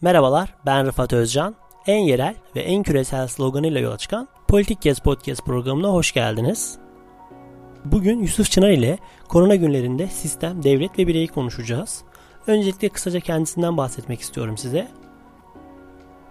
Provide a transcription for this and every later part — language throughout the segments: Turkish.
Merhabalar, ben Rıfat Özcan. En yerel ve en küresel sloganıyla yola çıkan Politik Gez Podcast programına hoş geldiniz. Bugün Yusuf Çınar ile korona günlerinde sistem, devlet ve bireyi konuşacağız. Öncelikle kısaca kendisinden bahsetmek istiyorum size.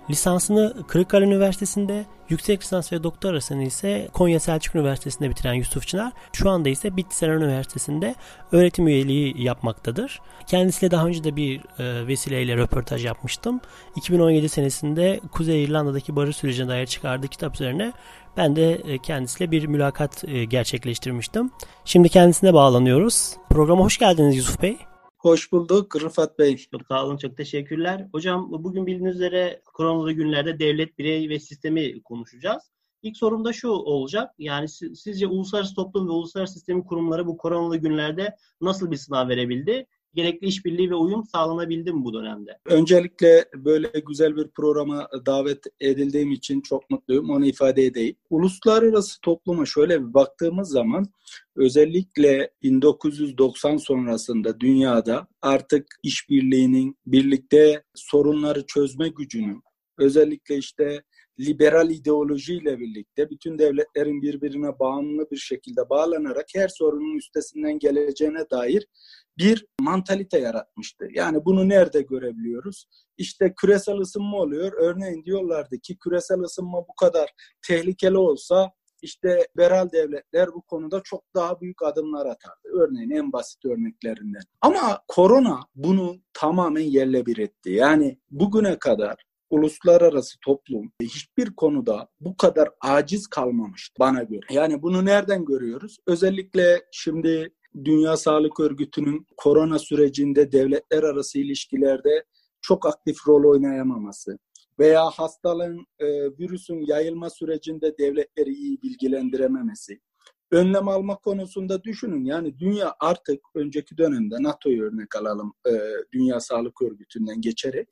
Lisansını Kırıkkale Üniversitesi'nde, yüksek lisans ve doktorasını ise Konya Selçuk Üniversitesi'nde bitiren Yusuf Çınar, şu anda ise Bitlisenen Üniversitesi'nde öğretim üyeliği yapmaktadır. Kendisiyle daha önce de bir e, vesileyle röportaj yapmıştım. 2017 senesinde Kuzey İrlanda'daki barış sürecine dair çıkardığı kitap üzerine ben de e, kendisiyle bir mülakat e, gerçekleştirmiştim. Şimdi kendisine bağlanıyoruz. Programa hoş geldiniz Yusuf Bey. Hoş bulduk Rıfat Bey. Çok sağ olun, çok teşekkürler. Hocam bugün bildiğiniz üzere koronalı günlerde devlet, birey ve sistemi konuşacağız. İlk sorum da şu olacak. Yani sizce uluslararası toplum ve uluslararası sistemin kurumları bu koronalı günlerde nasıl bir sınav verebildi? Gerekli işbirliği ve uyum sağlanabildi mi bu dönemde? Öncelikle böyle güzel bir programa davet edildiğim için çok mutluyum. Onu ifade edeyim. Uluslararası topluma şöyle bir baktığımız zaman özellikle 1990 sonrasında dünyada artık işbirliğinin, birlikte sorunları çözme gücünün, özellikle işte liberal ideolojiyle birlikte bütün devletlerin birbirine bağımlı bir şekilde bağlanarak her sorunun üstesinden geleceğine dair bir mantalite yaratmıştı. Yani bunu nerede görebiliyoruz? İşte küresel ısınma oluyor. Örneğin diyorlardı ki küresel ısınma bu kadar tehlikeli olsa işte liberal devletler bu konuda çok daha büyük adımlar atardı. Örneğin en basit örneklerinden. Ama korona bunu tamamen yerle bir etti. Yani bugüne kadar uluslararası toplum hiçbir konuda bu kadar aciz kalmamıştı bana göre. Yani bunu nereden görüyoruz? Özellikle şimdi Dünya Sağlık Örgütü'nün korona sürecinde devletler arası ilişkilerde çok aktif rol oynayamaması veya hastalığın, e, virüsün yayılma sürecinde devletleri iyi bilgilendirememesi. Önlem alma konusunda düşünün yani dünya artık önceki dönemde NATO'yu örnek alalım e, Dünya Sağlık Örgütü'nden geçerek.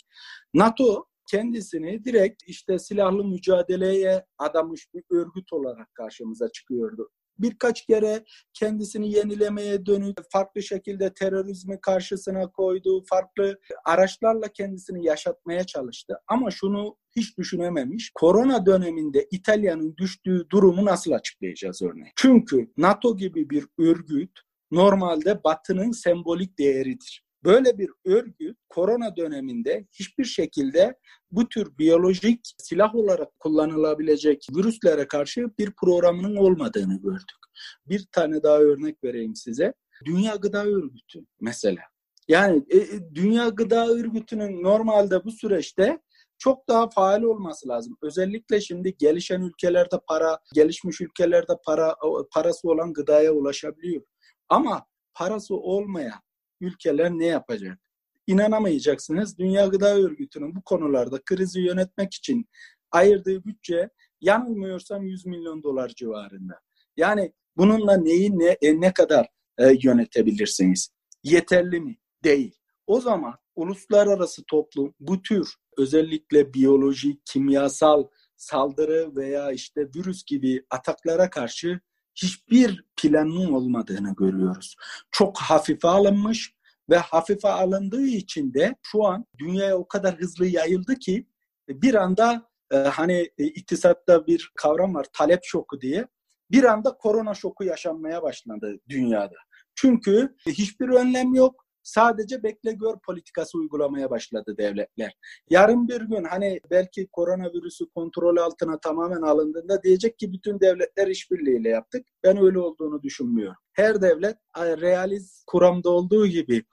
NATO kendisini direkt işte silahlı mücadeleye adamış bir örgüt olarak karşımıza çıkıyordu. Birkaç kere kendisini yenilemeye dönük farklı şekilde terörizmi karşısına koydu, farklı araçlarla kendisini yaşatmaya çalıştı. Ama şunu hiç düşünememiş. Korona döneminde İtalya'nın düştüğü durumu nasıl açıklayacağız örneğin? Çünkü NATO gibi bir örgüt normalde Batı'nın sembolik değeridir. Böyle bir örgüt korona döneminde hiçbir şekilde bu tür biyolojik silah olarak kullanılabilecek virüslere karşı bir programının olmadığını gördük. Bir tane daha örnek vereyim size. Dünya Gıda Örgütü mesela. Yani e, e Dünya Gıda Örgütü'nün normalde bu süreçte çok daha faal olması lazım. Özellikle şimdi gelişen ülkelerde para, gelişmiş ülkelerde para parası olan gıdaya ulaşabiliyor. Ama parası olmayan ülkeler ne yapacak? İnanamayacaksınız. Dünya Gıda Örgütü'nün bu konularda krizi yönetmek için ayırdığı bütçe yanılmıyorsam 100 milyon dolar civarında. Yani bununla neyi ne, e, ne kadar e, yönetebilirsiniz? Yeterli mi? Değil. O zaman uluslararası toplum bu tür özellikle biyolojik, kimyasal saldırı veya işte virüs gibi ataklara karşı hiçbir planın olmadığını görüyoruz. Çok hafife alınmış ve hafife alındığı için de şu an dünyaya o kadar hızlı yayıldı ki bir anda e, hani e, iktisatta bir kavram var talep şoku diye bir anda korona şoku yaşanmaya başladı dünyada. Çünkü hiçbir önlem yok. Sadece bekle gör politikası uygulamaya başladı devletler. Yarın bir gün hani belki koronavirüsü kontrol altına tamamen alındığında diyecek ki bütün devletler işbirliğiyle yaptık. Ben öyle olduğunu düşünmüyorum. Her devlet realiz kuramda olduğu gibi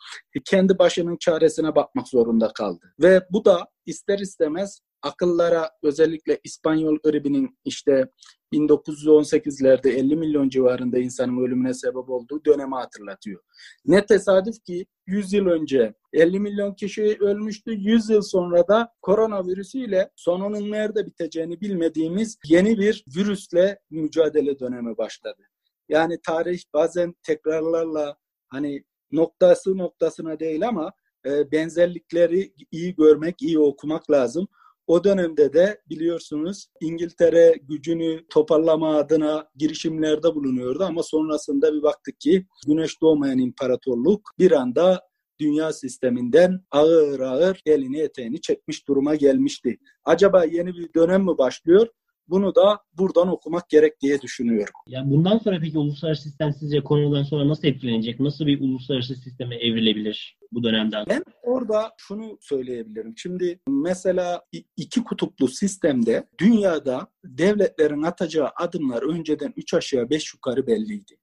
kendi başının çaresine bakmak zorunda kaldı. Ve bu da ister istemez akıllara özellikle İspanyol gribinin işte 1918'lerde 50 milyon civarında insanın ölümüne sebep olduğu dönemi hatırlatıyor. Ne tesadüf ki 100 yıl önce 50 milyon kişi ölmüştü. 100 yıl sonra da koronavirüsüyle sonunun nerede biteceğini bilmediğimiz yeni bir virüsle mücadele dönemi başladı. Yani tarih bazen tekrarlarla hani noktası noktasına değil ama e, benzerlikleri iyi görmek, iyi okumak lazım. O dönemde de biliyorsunuz İngiltere gücünü toparlama adına girişimlerde bulunuyordu ama sonrasında bir baktık ki güneş doğmayan imparatorluk bir anda dünya sisteminden ağır ağır elini eteğini çekmiş duruma gelmişti. Acaba yeni bir dönem mi başlıyor? Bunu da buradan okumak gerek diye düşünüyorum. Ya bundan sonra peki uluslararası sistem sizce konudan sonra nasıl etkilenecek? Nasıl bir uluslararası sisteme evrilebilir bu dönemden? Ben orada şunu söyleyebilirim. Şimdi mesela iki kutuplu sistemde dünyada devletlerin atacağı adımlar önceden üç aşağı beş yukarı belliydi.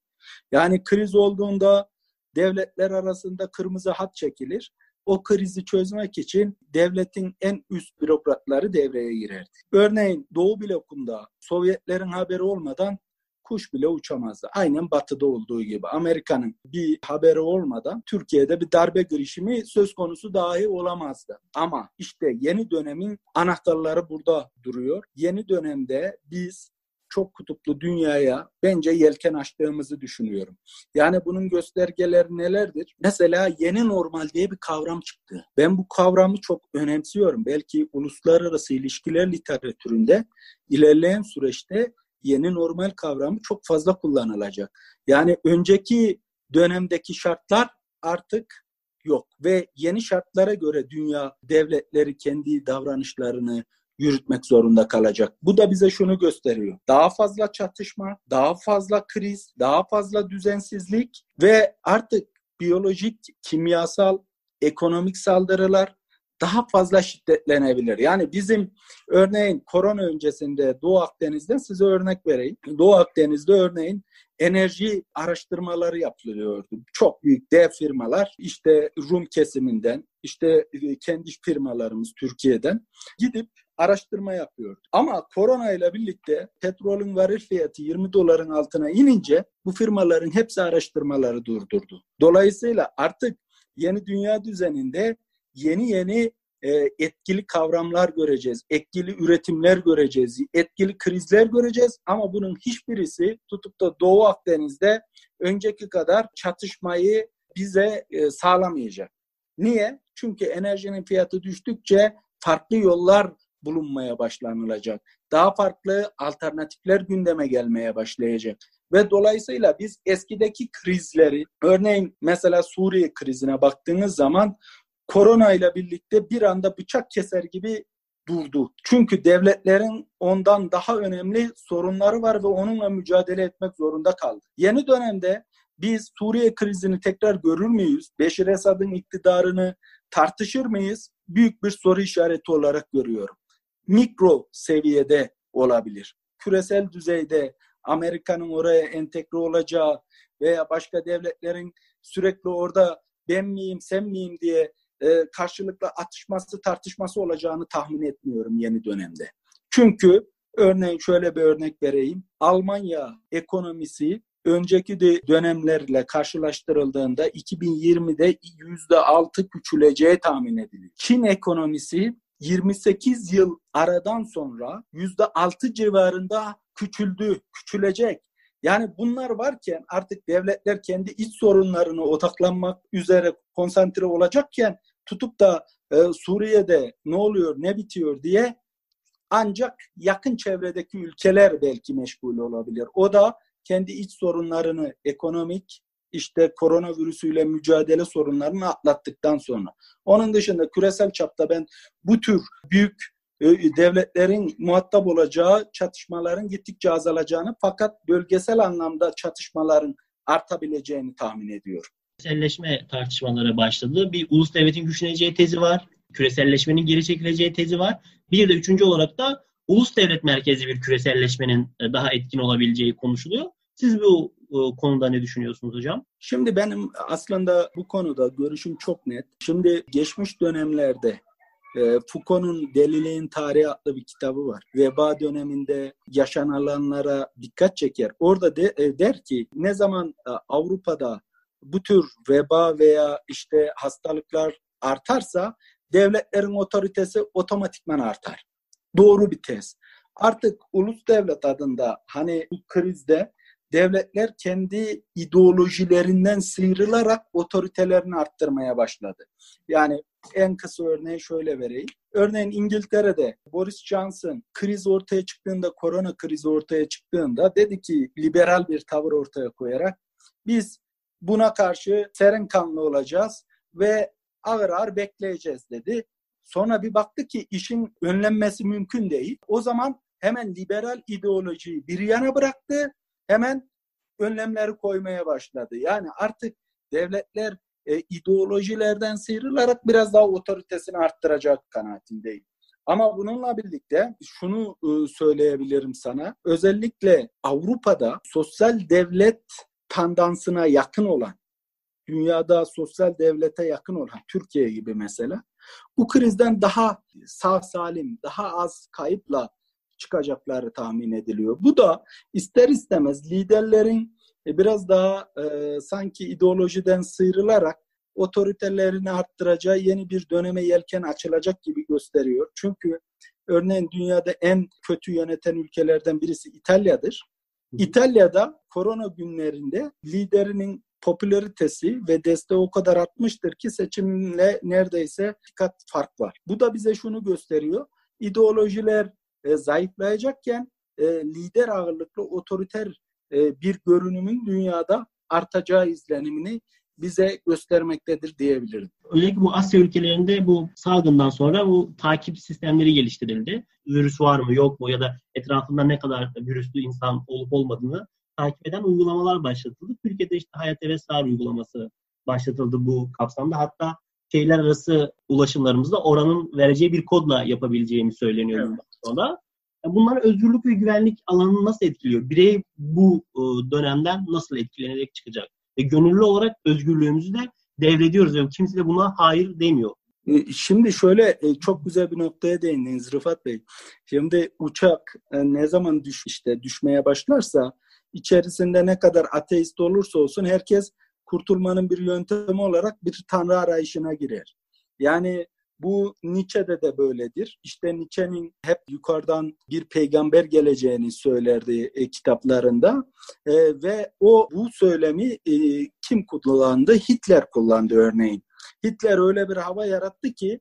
Yani kriz olduğunda devletler arasında kırmızı hat çekilir o krizi çözmek için devletin en üst bürokratları devreye girerdi. Örneğin Doğu blokunda Sovyetlerin haberi olmadan kuş bile uçamazdı. Aynen batıda olduğu gibi. Amerika'nın bir haberi olmadan Türkiye'de bir darbe girişimi söz konusu dahi olamazdı. Ama işte yeni dönemin anahtarları burada duruyor. Yeni dönemde biz çok kutuplu dünyaya bence yelken açtığımızı düşünüyorum. Yani bunun göstergeleri nelerdir? Mesela yeni normal diye bir kavram çıktı. Ben bu kavramı çok önemsiyorum. Belki uluslararası ilişkiler literatüründe ilerleyen süreçte yeni normal kavramı çok fazla kullanılacak. Yani önceki dönemdeki şartlar artık yok ve yeni şartlara göre dünya devletleri kendi davranışlarını, yürütmek zorunda kalacak. Bu da bize şunu gösteriyor. Daha fazla çatışma, daha fazla kriz, daha fazla düzensizlik ve artık biyolojik, kimyasal, ekonomik saldırılar daha fazla şiddetlenebilir. Yani bizim örneğin korona öncesinde Doğu Akdeniz'den size örnek vereyim. Doğu Akdeniz'de örneğin enerji araştırmaları yapılıyordu. Çok büyük dev firmalar işte Rum kesiminden, işte kendi firmalarımız Türkiye'den gidip araştırma yapıyordu. Ama korona ile birlikte petrolün varil fiyatı 20 doların altına inince bu firmaların hepsi araştırmaları durdurdu. Dolayısıyla artık yeni dünya düzeninde yeni yeni e, etkili kavramlar göreceğiz, etkili üretimler göreceğiz, etkili krizler göreceğiz ama bunun hiçbirisi tutup da Doğu Akdeniz'de önceki kadar çatışmayı bize e, sağlamayacak. Niye? Çünkü enerjinin fiyatı düştükçe farklı yollar bulunmaya başlanılacak. Daha farklı alternatifler gündeme gelmeye başlayacak. Ve dolayısıyla biz eskideki krizleri, örneğin mesela Suriye krizine baktığınız zaman korona ile birlikte bir anda bıçak keser gibi durdu. Çünkü devletlerin ondan daha önemli sorunları var ve onunla mücadele etmek zorunda kaldı. Yeni dönemde biz Suriye krizini tekrar görür müyüz? Beşir Esad'ın iktidarını tartışır mıyız? Büyük bir soru işareti olarak görüyorum mikro seviyede olabilir. Küresel düzeyde Amerika'nın oraya entegre olacağı veya başka devletlerin sürekli orada ben miyim sen miyim diye e, karşılıklı atışması tartışması olacağını tahmin etmiyorum yeni dönemde. Çünkü örneğin şöyle bir örnek vereyim. Almanya ekonomisi önceki de dönemlerle karşılaştırıldığında 2020'de %6 küçüleceği tahmin ediliyor. Çin ekonomisi 28 yıl aradan sonra %6 civarında küçüldü, küçülecek. Yani bunlar varken artık devletler kendi iç sorunlarına odaklanmak üzere konsantre olacakken tutup da e, Suriye'de ne oluyor, ne bitiyor diye ancak yakın çevredeki ülkeler belki meşgul olabilir. O da kendi iç sorunlarını ekonomik, işte koronavirüsüyle mücadele sorunlarını atlattıktan sonra. Onun dışında küresel çapta ben bu tür büyük e, devletlerin muhatap olacağı çatışmaların gittikçe azalacağını fakat bölgesel anlamda çatışmaların artabileceğini tahmin ediyorum. Küreselleşme tartışmaları başladı. Bir ulus devletin güçleneceği tezi var. Küreselleşmenin geri çekileceği tezi var. Bir de üçüncü olarak da ulus devlet merkezi bir küreselleşmenin e, daha etkin olabileceği konuşuluyor. Siz bu konuda ne düşünüyorsunuz hocam? Şimdi benim aslında bu konuda görüşüm çok net. Şimdi geçmiş dönemlerde e, Foucault'un Deliliğin Tarihi adlı bir kitabı var. Veba döneminde yaşananlara dikkat çeker. Orada de, e, der ki ne zaman e, Avrupa'da bu tür veba veya işte hastalıklar artarsa devletlerin otoritesi otomatikman artar. Doğru bir tez. Artık ulus devlet adında hani bu krizde devletler kendi ideolojilerinden sıyrılarak otoritelerini arttırmaya başladı. Yani en kısa örneği şöyle vereyim. Örneğin İngiltere'de Boris Johnson kriz ortaya çıktığında, korona krizi ortaya çıktığında dedi ki liberal bir tavır ortaya koyarak biz buna karşı serin kanlı olacağız. ve ağır ağır bekleyeceğiz dedi. Sonra bir baktı ki işin önlenmesi mümkün değil. O zaman hemen liberal ideolojiyi bir yana bıraktı. Hemen önlemleri koymaya başladı. Yani artık devletler e, ideolojilerden sıyrılarak biraz daha otoritesini arttıracak kanaatindeyim. Ama bununla birlikte şunu e, söyleyebilirim sana. Özellikle Avrupa'da sosyal devlet tandansına yakın olan, dünyada sosyal devlete yakın olan Türkiye gibi mesela bu krizden daha sağ salim, daha az kayıpla çıkacakları tahmin ediliyor. Bu da ister istemez liderlerin e, biraz daha e, sanki ideolojiden sıyrılarak otoritelerini arttıracağı yeni bir döneme yelken açılacak gibi gösteriyor. Çünkü örneğin dünyada en kötü yöneten ülkelerden birisi İtalya'dır. İtalya'da korona günlerinde liderinin popülaritesi ve desteği o kadar artmıştır ki seçimle neredeyse dikkat fark var. Bu da bize şunu gösteriyor. İdeolojiler e, zayıflayacakken e, lider ağırlıklı otoriter e, bir görünümün dünyada artacağı izlenimini bize göstermektedir diyebilirim. Özellikle bu Asya ülkelerinde bu salgından sonra bu takip sistemleri geliştirildi. Virüs var mı yok mu ya da etrafında ne kadar virüslü insan olup olmadığını takip eden uygulamalar başlatıldı. Türkiye'de işte Hayat Evesar uygulaması başlatıldı bu kapsamda. Hatta şehirler arası ulaşımlarımızda oranın vereceği bir kodla yapabileceğimi söyleniyor evet. Sonra. Bunlar özgürlük ve güvenlik alanını nasıl etkiliyor? Birey bu ıı, dönemden nasıl etkilenerek çıkacak? Ve gönüllü olarak özgürlüğümüzü de devrediyoruz. Yani kimse de buna hayır demiyor. E, şimdi şöyle e, çok güzel bir noktaya değindiniz Rıfat Bey. Şimdi uçak e, ne zaman düş işte düşmeye başlarsa içerisinde ne kadar ateist olursa olsun herkes kurtulmanın bir yöntemi olarak bir tanrı arayışına girer. Yani bu Nietzsche'de de böyledir. İşte Nietzsche'nin hep yukarıdan bir peygamber geleceğini söylerdi e, kitaplarında e, ve o bu söylemi e, kim kullandı? Hitler kullandı örneğin. Hitler öyle bir hava yarattı ki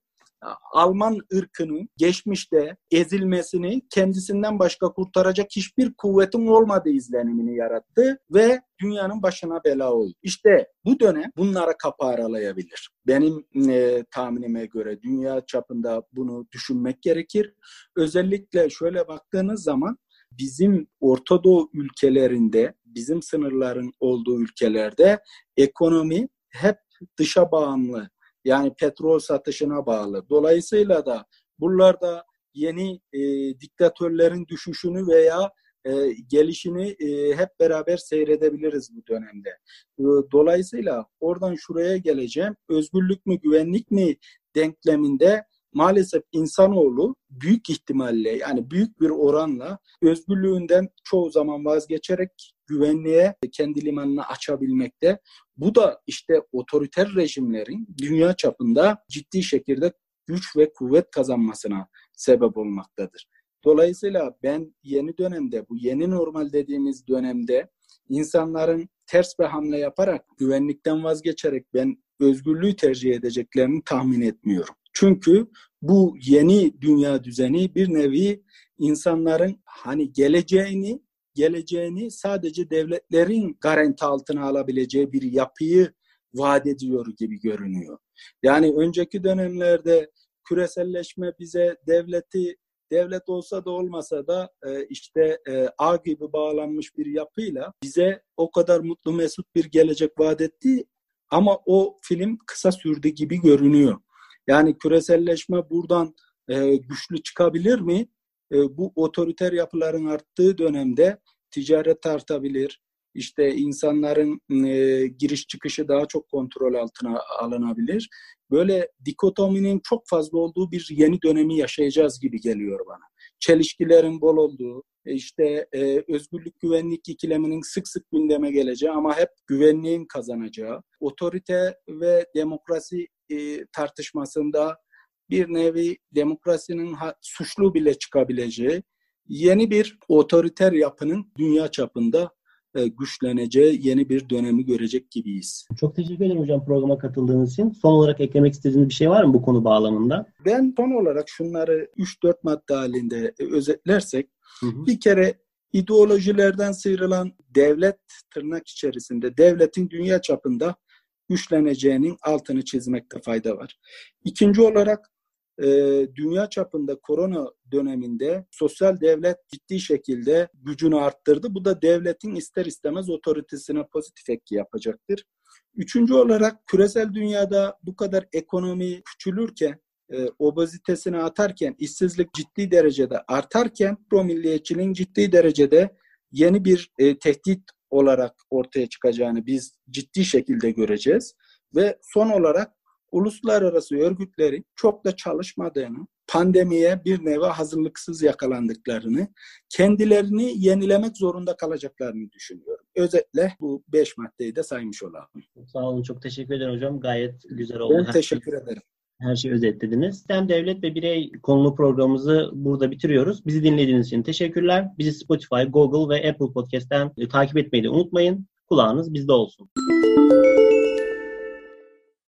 Alman ırkının geçmişte ezilmesini kendisinden başka kurtaracak hiçbir kuvvetin olmadığı izlenimini yarattı ve dünyanın başına bela oldu. İşte bu dönem bunlara kapı aralayabilir. Benim e, tahminime göre dünya çapında bunu düşünmek gerekir. Özellikle şöyle baktığınız zaman bizim Orta Doğu ülkelerinde, bizim sınırların olduğu ülkelerde ekonomi hep dışa bağımlı yani petrol satışına bağlı. Dolayısıyla da buralarda yeni e, diktatörlerin düşüşünü veya e, gelişini e, hep beraber seyredebiliriz bu dönemde. E, dolayısıyla oradan şuraya geleceğim. Özgürlük mü güvenlik mi denkleminde maalesef insanoğlu büyük ihtimalle yani büyük bir oranla özgürlüğünden çoğu zaman vazgeçerek güvenliğe kendi limanını açabilmekte. Bu da işte otoriter rejimlerin dünya çapında ciddi şekilde güç ve kuvvet kazanmasına sebep olmaktadır. Dolayısıyla ben yeni dönemde, bu yeni normal dediğimiz dönemde insanların ters bir hamle yaparak, güvenlikten vazgeçerek ben özgürlüğü tercih edeceklerini tahmin etmiyorum. Çünkü bu yeni dünya düzeni bir nevi insanların hani geleceğini geleceğini sadece devletlerin garanti altına alabileceği bir yapıyı vaat ediyor gibi görünüyor. Yani önceki dönemlerde küreselleşme bize devleti devlet olsa da olmasa da e, işte e, ağ gibi bağlanmış bir yapıyla bize o kadar mutlu mesut bir gelecek vaat etti ama o film kısa sürdü gibi görünüyor. Yani küreselleşme buradan e, güçlü çıkabilir mi? E, bu otoriter yapıların arttığı dönemde ticaret artabilir. İşte insanların e, giriş çıkışı daha çok kontrol altına alınabilir. Böyle dikotominin çok fazla olduğu bir yeni dönemi yaşayacağız gibi geliyor bana. Çelişkilerin bol olduğu, e, işte e, özgürlük güvenlik ikileminin sık sık gündeme geleceği ama hep güvenliğin kazanacağı, otorite ve demokrasi e, tartışmasında bir nevi demokrasinin suçlu bile çıkabileceği yeni bir otoriter yapının dünya çapında e, güçleneceği yeni bir dönemi görecek gibiyiz. Çok teşekkür ederim hocam programa katıldığınız için. Son olarak eklemek istediğiniz bir şey var mı bu konu bağlamında? Ben son olarak şunları 3-4 madde halinde e, özetlersek hı hı. bir kere ideolojilerden sıyrılan devlet tırnak içerisinde devletin dünya çapında güçleneceğinin altını çizmekte fayda var. İkinci olarak e, dünya çapında korona döneminde sosyal devlet ciddi şekilde gücünü arttırdı. Bu da devletin ister istemez otoritesine pozitif etki yapacaktır. Üçüncü olarak küresel dünyada bu kadar ekonomi küçülürken e, obezitesini atarken, işsizlik ciddi derecede artarken promilliyetçiliğin ciddi derecede yeni bir e, tehdit olarak ortaya çıkacağını biz ciddi şekilde göreceğiz. Ve son olarak uluslararası örgütlerin çok da çalışmadığını, pandemiye bir nevi hazırlıksız yakalandıklarını, kendilerini yenilemek zorunda kalacaklarını düşünüyorum. Özetle bu beş maddeyi de saymış olalım. Sağ olun, çok teşekkür ederim hocam. Gayet güzel oldu. Ben teşekkür ederim her şeyi özetlediniz. Sistem Devlet ve Birey konulu programımızı burada bitiriyoruz. Bizi dinlediğiniz için teşekkürler. Bizi Spotify, Google ve Apple Podcast'ten takip etmeyi de unutmayın. Kulağınız bizde olsun.